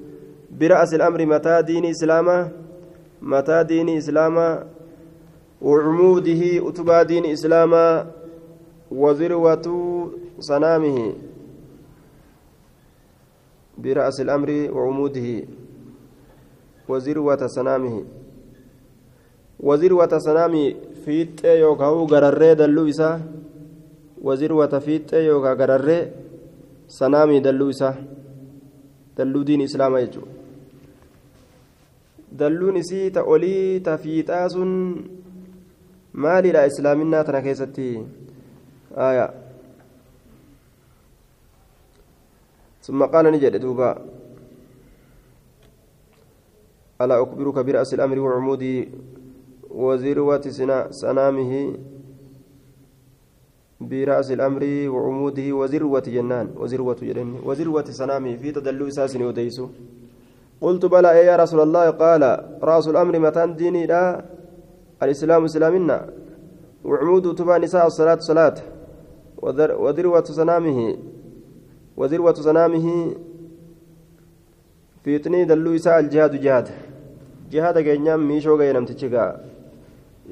برأس الأمر متى دين إسلاما متى دين إسلاما وعموده أتبا دين إسلاما وذروة صنامه برأس الأمر وعموده وذروة صنامه. وذروة صنامه فيت يوكاو غرري دلو إسا. وذروة فيت يوكا غرري صنامي دلو إسا. دلو دين إسلام يجو dalluun isii ta olii ta fiixaa sun maalidha islaaminaa tana keessatti aya ثم قال نجد دوبا ألا أخبرك برأس الأمر وعموده وذروة سنامه برأس الأمر وعموده وذروة جنان وذروة جنان وذروة سنامه في تدلو إساس وديسو قلت بلى يا رسول الله؟ قال رأس الأمر متان ديني لا الإسلام إسلامنا وعمود تبا نساء الصلاة صلاة. وذروة سنامه وذروة سنامه في تني دلو إساء الجهاد جهاد. جهاد كينيام ميشو غينم تشيكا.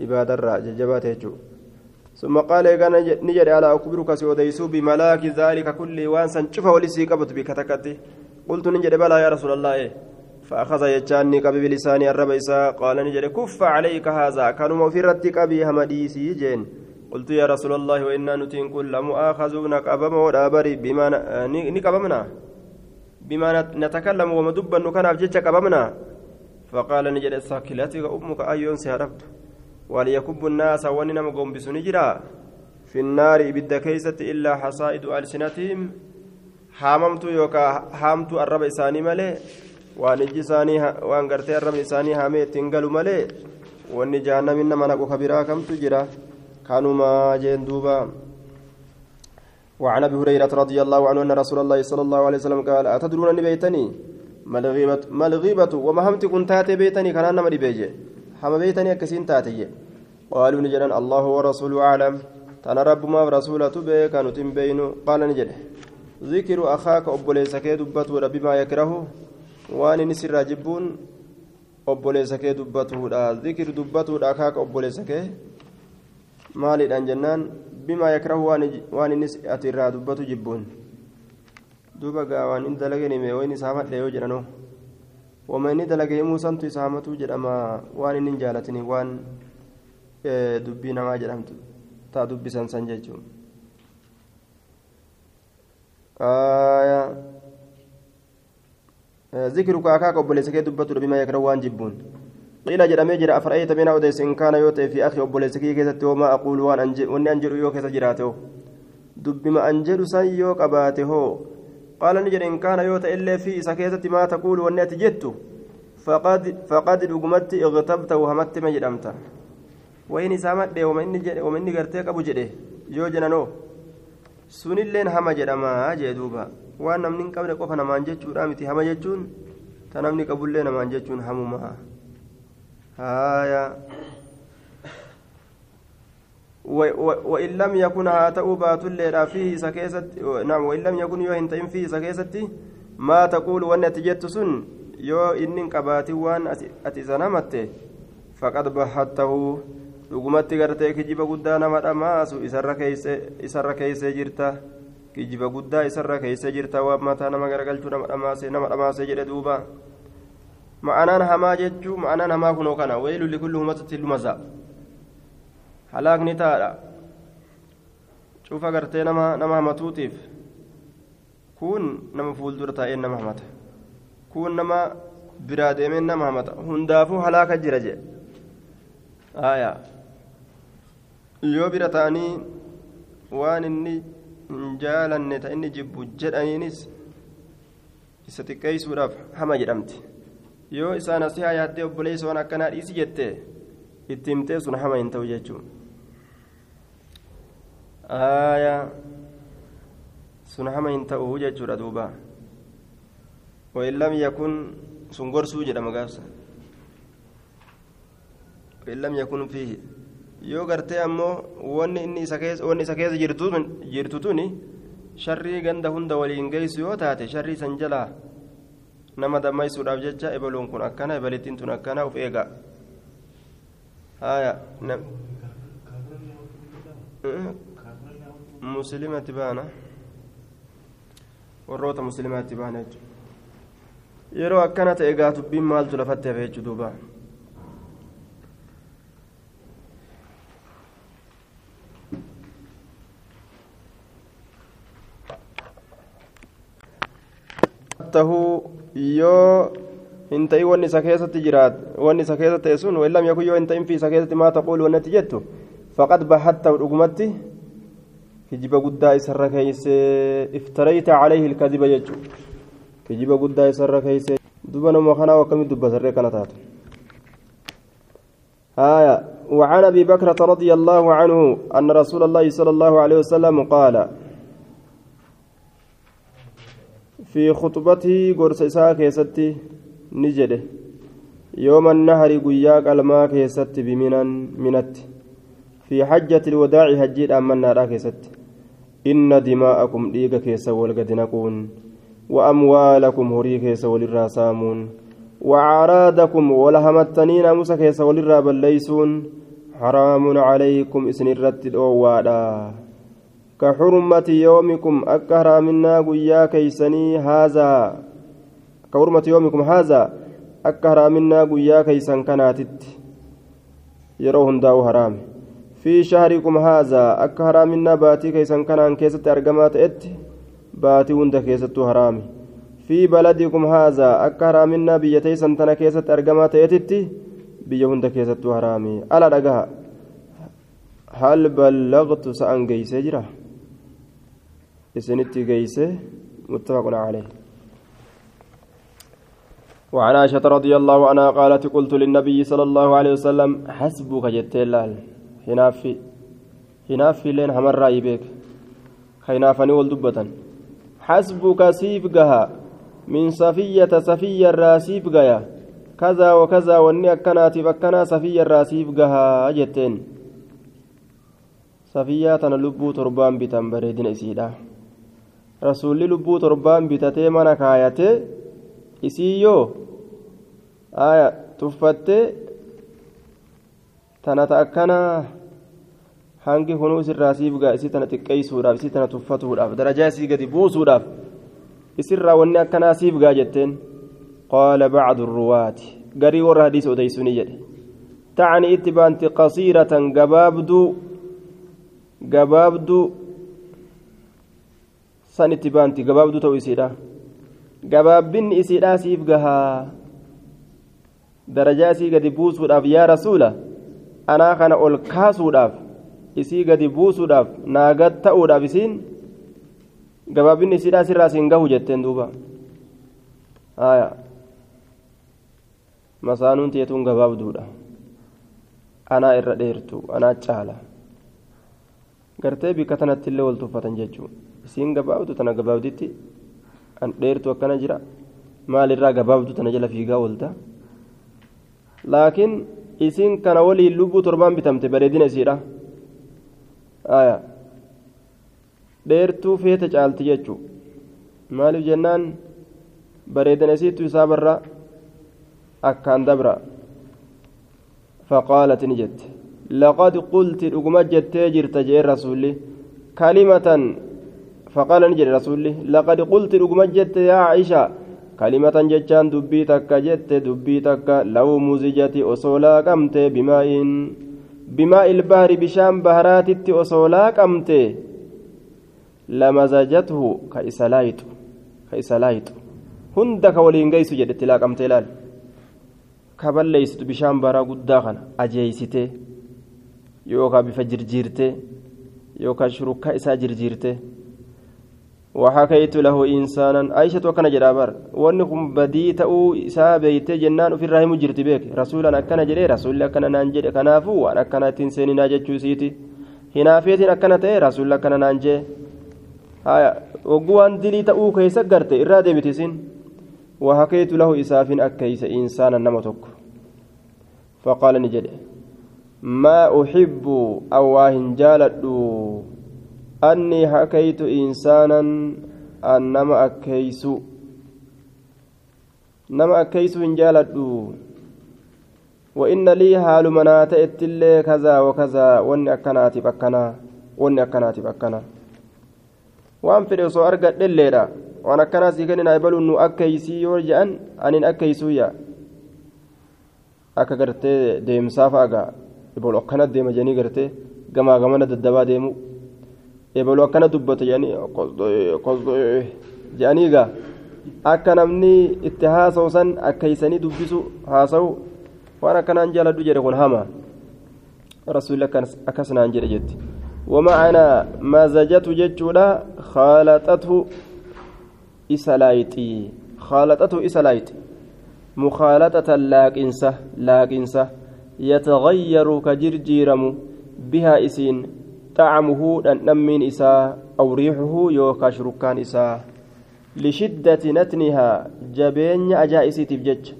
إبادة الرا ججبات يجو ثم قال كان نجد على أكبرك سوديسو بملاك ذلك كل وانسا شوف ولسي قبط بكتكتي. قلت نجد بلى يا رسول الله. إيه فأخذ يجاني قبي بلساني الرب إساء قال نجري كف عليك هذا. كانوا مفرتي قبي همديسي جين. قلت يا رسول الله وإنا نتين كل مؤاخذون قبم ودابري بما نقبمنا بما نتكلم ومدبا نكنا بجيتش قبمنا فقال نجري ساكلتك أمك أيون سيربت وليكب الناس وننا مقوم بسنجرا في النار إبدا كيست إلا حصائد ألسنتهم. حاممت يوكا حامت الرب إساني ملي. isaanii waan gartee arrabni isaanii haamee ittiin galu malee wanni jahannamin nama naqu kanumaa jeen duuba وعن أبي هريرة رضي الله عنه أن رسول الله صلى الله عليه وسلم قال أتدرون أني بيتني؟ ما الغيبه ما الغيبه وما همت كنت بيتني كان أنا بيجي. هم بيتني أكسين تاتي. قالوا نجران الله ورسوله أعلم. تنا رب ما رسولته به كانوا بينه قال نجد. ذكر أخاك ابو ليس كدبت بما يكره inni sirraa jibbuun obboleessa kee dubbatuudha zikir dubbatuudha akaaka obboleessa kee maaliidhaan jennaan bimaa yakrahu waan inni ati irraa dubbatu jibbuun duuba gaa waan inni dalageen hime waan isaa madhe yoo jedhanoo wama inni dalage himuu santu isaa hamatuu jedhama waan inni hin jaalatini waan dubbii namaa jedhamtu taa dubbisan san jechuun ذكرك أكاك أبوليس كي دبتو بما يكره وان جبون قيل جرمي جرى أفرأيت من أوديس إن كان يوتي في أخي أبوليس كي كيست وما أقول وأن أنجر وان أنجر يو كيس جراته. دب ما أنجر سن يو قباته. قال نجر إن كان يوتي إلا في سكيتة ما تقول وان أتجدت. فقد فقد رقمت اغتبت وهمت ما جرمت وإن سامت وما إني قرتك أبو جري يو جنانو. sunilleen hama jedhama jee duuba waan namni hin qabne qofa namaan jechuudha miti hama jechuun ta namni qabullee namaan jechuun hamuma haya وإن لم يكن هاتأو باتولي فيه سكيست نعم وإن لم يكن يو هنتين فيه سكيستي ما تقول وأن تجت سن يو إن قباتي وان أتي سنمت فقد بحته dhugumatti gartee kijiba guddaa nama dhamaasu isarra keeysee jirta kijiba guddaa isarra keeysee jirta waan mataa nama garagalchuu nama dhamaase nama dhamaase jedhe duuba Ma'anaan hamaa jechuu ma'anaan hamaa kunoo kana waylu likulli humaxatti lumaza halaakni taadha cufa gartee nama nama hamatuutiif kun nama fuuldura taa'een nama hamata kun nama biraa deemeen nama hamata hundaafuu halaaka jira jedhe aayaa yoo bira ta'anii waan inni hin jaalanne ta inni jibbu jedhaniinis isa xiqqeessuudhaaf hama jedhamti yoo isaan asii haa yaaddee obboleessa waan akkanaa dhiisi jette itti himtee sun hama hin ta'u jechuun aayaa sun hama hin ta'u jechuudha duuba وإن لم يكن سنغرسو جدام قابسا وإن لم يكن yoo gartee ammoo wanni inni isa keessa jirtu tuni sharrii ganda hunda waliin geessu yoo taate sharrii san jalaa nama dammaysuudhaaf jecha ebaluun kun akkana ebalittiin tun akkana uf eega haya muslimatti baana warroota muslimaatti baana jechuudha yeroo akkana ta'e egaa dubbiin maaltu lafatti hafe jechuudha duuba tahuu yoo hin ta'in wanni isa keessatti jiraat wanni isa keessa ta'e sun wain lam yakun yoo hin ta'in fi isa keessatti maa taquulu wannatti jettu faqad bahatta dhugumatti kijiba guddaa isarra keeysee iftarayta calayhi ilkadiba jechu kijiba guddaa isarra keeysee duba nama kanaa akkamit dubbatarree kana taatu آية وعن أبي بكرة رضي الله عنه أن رسول الله صلى الله عليه وسلم قال في خطبته قرص إساء كيستي نجده. يوم النهر قياك الماء كيست بمنا منت في حجة الوداع هجيد أمنا كيست إن دماءكم ديك كيس والقد نكون وأموالكم هري كيس وللراسامون وعرادكم ولهمتنين موسى كيس وللرابل ليسون حرام عليكم إسن الرد أوادا كحرمة يومكم أكهر منا قيا كيسني هذا. كحرمة يومكم هذا أكهر منا قيا كيسن كناتت. يروهن داو حرام. في شهركم هذا أكهر منا باتي كيسن كنان كيست أرقمات إت باتي وند كيست حرامي في بلدكم هذا أكهر منا بيتي سنتنا كيست أرقمات إتتي بيا وند كيست حرامي. ألا دقها. هل بلغت سأن جيسي إسنتي جيسي متفق عليه وعن عائشة رضي الله عنها قالت قلت للنبي صلى الله عليه وسلم حسبك جتلال هنافي هنافي لين همر رأي بك خينافني والدبة حسبك سيفقها من صفية صفية الراسيف قيا كذا وكذا واني أكناتي فكنا صفية الراسيف قها جتين. صفية تنلبو تربان بتن بريدين إسيدا. Rasuulli lubbuu torbaan bitatee mana kaayatee isii yoo aya tuffattee tana ta akkana hangi kunuu isirraa siif gaa isii tana xiqqeeysuudhaaf isii tana tuffatuudhaaf darajaa isii gadi buusuudhaaf isirraa wanni akkanaa siif gaa jetteen qaala bacdu ruwaati garii warra hadiisa odeysuni jedhe tacni itti baanti qasiiratan gabaabduu gabaabduu san itti baanti gabaabduu ta'u isiidha. Gabaabbinni isiidhaa siif gahaa. Darajaa isii gadi buusuudhaaf yaa rasuula anaa kana ol kaasuudhaaf isii gadi buusuudhaaf naagad ta'uudhaaf isiin gabaabbinni isiidhaa sirraa siin gahu jetteen duuba. Haya masaanuun teetuun gabaabduudha. Anaa irra dheertu anaa caala. Gartee bikka tanatti illee wal tuffatan jechuudha isiin gabaabdu tana gabaabditti an dheertu akkana jira. Maalirraa gabaabdu tana jala fiigaa oolta? Laakiin isiin kana waliin lubbuu torbaan bitamte bareedina isiidha. Aya. Dheertuu feete caalti jechuu. Maaliif jennaan? Bareedina isiittu isaa barra akkaan dabra. Ni jette. Laqad qulti dhuguma jettee jirta jee rasuulli. Kalimatan فقال نجد رسولي لقد قلت رقم جت يا عائشة. كلمة جتان دبي تكا جت دبي تكا لو مزجت أصولا قمت بماء. بماء البحر بشام بهرات أصولا قمت. لمزجته كإسلايت كإسلايت. هندك ولين جيس جدت لا قمت لال كبليست بشام بهرا قداخنا أجيسته يوكا بفجرجيرته يوكا شركا إسا جرجيرته وحكيت له إنسانا عائشة وكان جرابر وأنكم بدي تأو إسا بيت جنان في الرحم جرت بك رسولا أكن جري رسول أكن نانجي كنافو وأنا أكن تنسيني ناجت سيتي هنا فيتين أكن تأي رسول أكن نانجي هايا وقوان دلي تأو كيسا قرت إرادة بتسين وحكيت له إساف أكيس إنسانا نمتك فقال نجد ما أحب أو annii hakaytu insaanan an nama akkeeysu nama akkeeysu hin jaaladhu. Wa'inna lii haaluma naa ta'ettillee kazaa wa kazaa wanni akkanaatiif akkanaa wanni akkanaatiif akkanaa waan fedhe osoo argadhelleedha. Waan akkanaa sii kennin aybaluun nu akkeeysii yoo je'an anin akkeeysuu yaa? Akka gartee deemsaaf aga ibol akkana deema janii gartee gamaa gamana daddabaa ebalu akkana dubbata jedhanii jedhanii gaa akka namni itti haasa'u san akkeeysanii dubbisu haasa'u waan akkanaan jaaladhu jedhe kun hama rasuulli akkas naan jedhe jetti ومعنى مزجته جتشولا خالطته إسلايتي خالطته إسلايتي مخالطة لاقنسة لاقنسة يتغير كجرجيرم بها إسين طعمه نمين إساء أو ريحه يوكا شركان إساء لشدة نتنها جبين أجائسي تبجج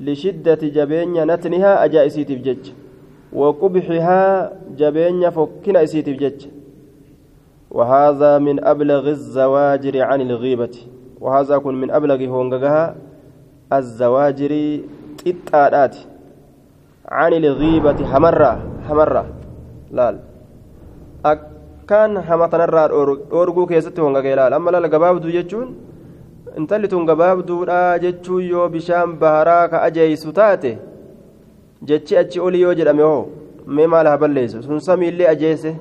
لشدة جبين نتنها أجائسي تبجج وقبحها جبين فكنا إسيت بجج وهذا من أبلغ الزواجر عن الغيبة. وهذا كن من أبلغ هونغها الزواجر تتآلات عن الغيبة حمرة حمرة. لال. حمتنا أورغو كيست هونغا لال أما لا gabaabduu jechuun intalli tun gabaabduudha jechuun yoo bishaan baharaa ka ajeysu taate jechi achi olii yoo jedhame hoo mee maal haa balleessu sun samiillee ajeesse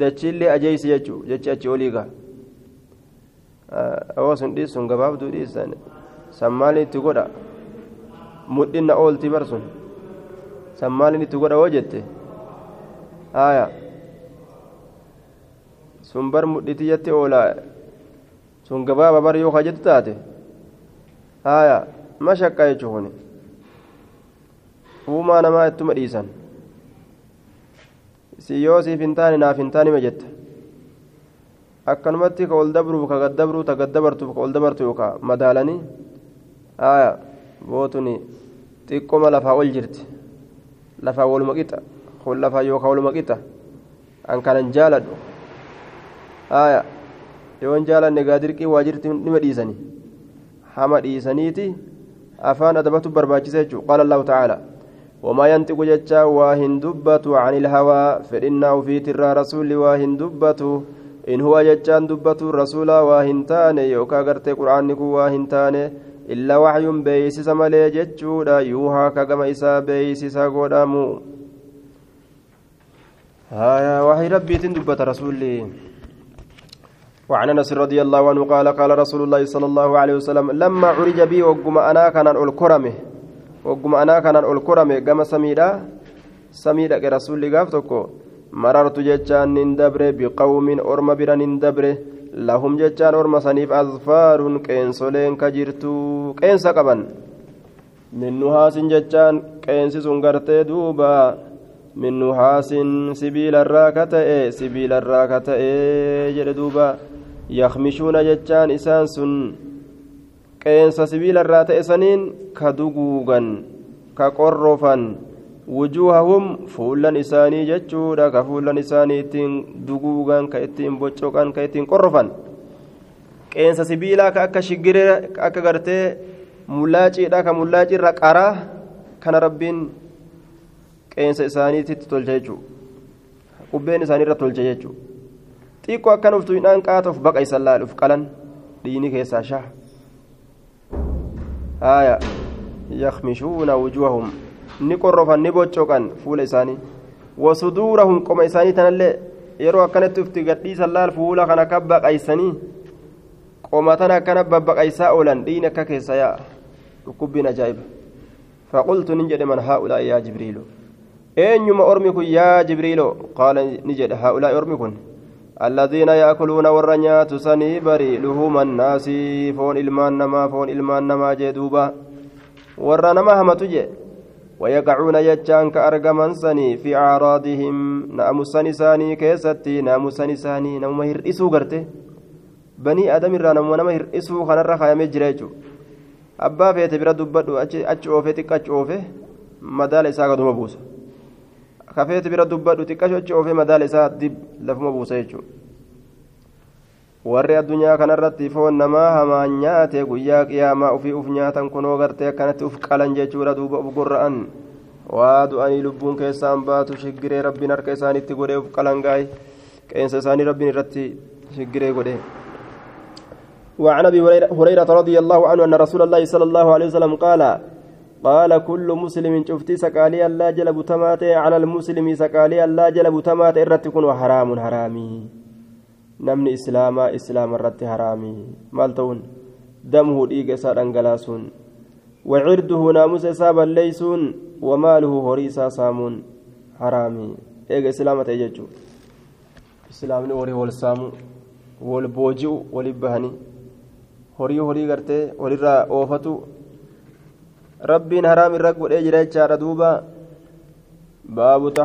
dachiillee ajeeyse jechuu jechi achi olii gaa awoo sun dhiis sun gabaabduu dhiisan san maalin itti godha mudhinna ooltii bar sun san maalin itti godha hoo jette haya sun bar mudhitii jette oolaa sun gabaaba bar yoo kajettu taate haya mashakka jechuu kuni uumaa namaa ittuma dhiisan si yoo siif hin taane naaf hin taanima jetta akkanumatti ka ol dabruuf ka gaddabruu ta gaddabartuuf ka ol dabartu yookaa madaalanii aya bootuni xiqqoma lafaa ol jirti lafaa waluma qixa kun lafaa yookaa waluma qixa an kanan jaaladhu aya yoon jaalanne gaa dirqii waa jirti nima dhiisanii hama dhiisaniiti afaan adabatu barbaachisa jechuu qaala allahu tacaala وما ينطق جتا واهن دبت عن الهوى فإنه في ترى رسول واهن دبت إن هو جتان دبت الرسول واهن تاني يوكا غرتي قرآن نكو واهن تاني إلا وحي بيسس ملي جتشودا يوها كما إسا بيسس قدامو هايا وحي ربي تندبت رسولي وعن انس رضي الله عنه قال قال رسول الله صلى الله عليه وسلم لما عرج بي وقم أنا كان الكرمه wagguma anaa kanaan ol korame gama samiidha samii dhaqe rasuulli gaaf tokko marartu jechaan nin dabre biqawmin orma bira nin dabre lahum jechaan orma saniif azfaaruun qeensoleen ka jirtu qeensa qaban min nuhaasin jechaan qeensi sun gartee duuba min yakmishuuna jechaan isaan sun qeensa sibiilarraa ta'e saniin ka duguugan ka qorrofan wujuuhahum fuullan isaanii jechuudha ka fuullan isaanii ittiin duguugan ka ittiin boccoqan ka ittiin qorrofan qeensa sibiilaa ka akka shigiree akka gartee mullaaciidha ka mullaaciirra qaraa kana rabbiin qeensa isaaniitti tolche jechuudha qubbeen isaaniirra tolche jechuudha xiqqoo akkan uftu hidhaan qaata uf baqaysan laaluuf qalan dhiini keessaa shaha. آية يخمشون وجوههم نقرفا نبوتشوكا فول إساني وصدورهم قم إساني تنالي yeroo akkanatti ufti gadhiisan laal fuula kan baqaysanii qomatana akkana babbaqaysaa oolan dhiini akka keessa yaa'a dhukkubbiin ajaa'iba faqultu nin jedhe man haa'ulaa'i yaa jibriilu eenyuma ormi kun yaa jibriilo qaala ni jedhe haa'ulaa'i ormi kun الذين يأكلون والرنيات سني بري لهوم الناس. فون إلمان نما فون إلمان نما جدوبا ورنما همتجي ويقعون يجان كأرقمن سني في أعراضهم. ناموسني ساني كيستي ناموسني ساني نمو هرئسو قرتي بني آدم الرا نمو نما هرئسو خنر خيام جريجو. abbaa feete bira dubbadhu achi oofee xiqqa achi oofee madaala isaa gaduma buusa ka feete bira dubbadhu xiqqasho achi oofee madaala isaa dib lafuma buusa jechuudha warri addunyaa kanarratti foon namaa hamaan nyaate guyyaa qiyaamaa ufii uf nyaatan kunoo gartee akkanatti uf qalan jechuudha duuba uf gorra'an waa du'anii lubbuun keessaan baatu shiggiree rabbiin harka isaanitti godhee uf qalan gaa'e qeensa isaanii rabbiin irratti shiggiree godhee وعن ابي هريره رضي الله عنه ان رسول الله صلى الله عليه وسلم قال قال كل مسلم شفتي سقالي الله جلب تماتي على المسلم سقالي الله جلب تماتي ارتكن وحرام حرامي. نمني إسلاما إسلام الرت حرامي. مالتون دمه ديق سار انغلاسون وعرده ناموس حساب ليسون وماله هريسا سامون. حرامي. ايغ اسلامته يجو اسلامني وري والسامو والبوجو ولبهني horii horii gartee walirraa oofatu haraam irra godhee jira jechaadha duuba baabu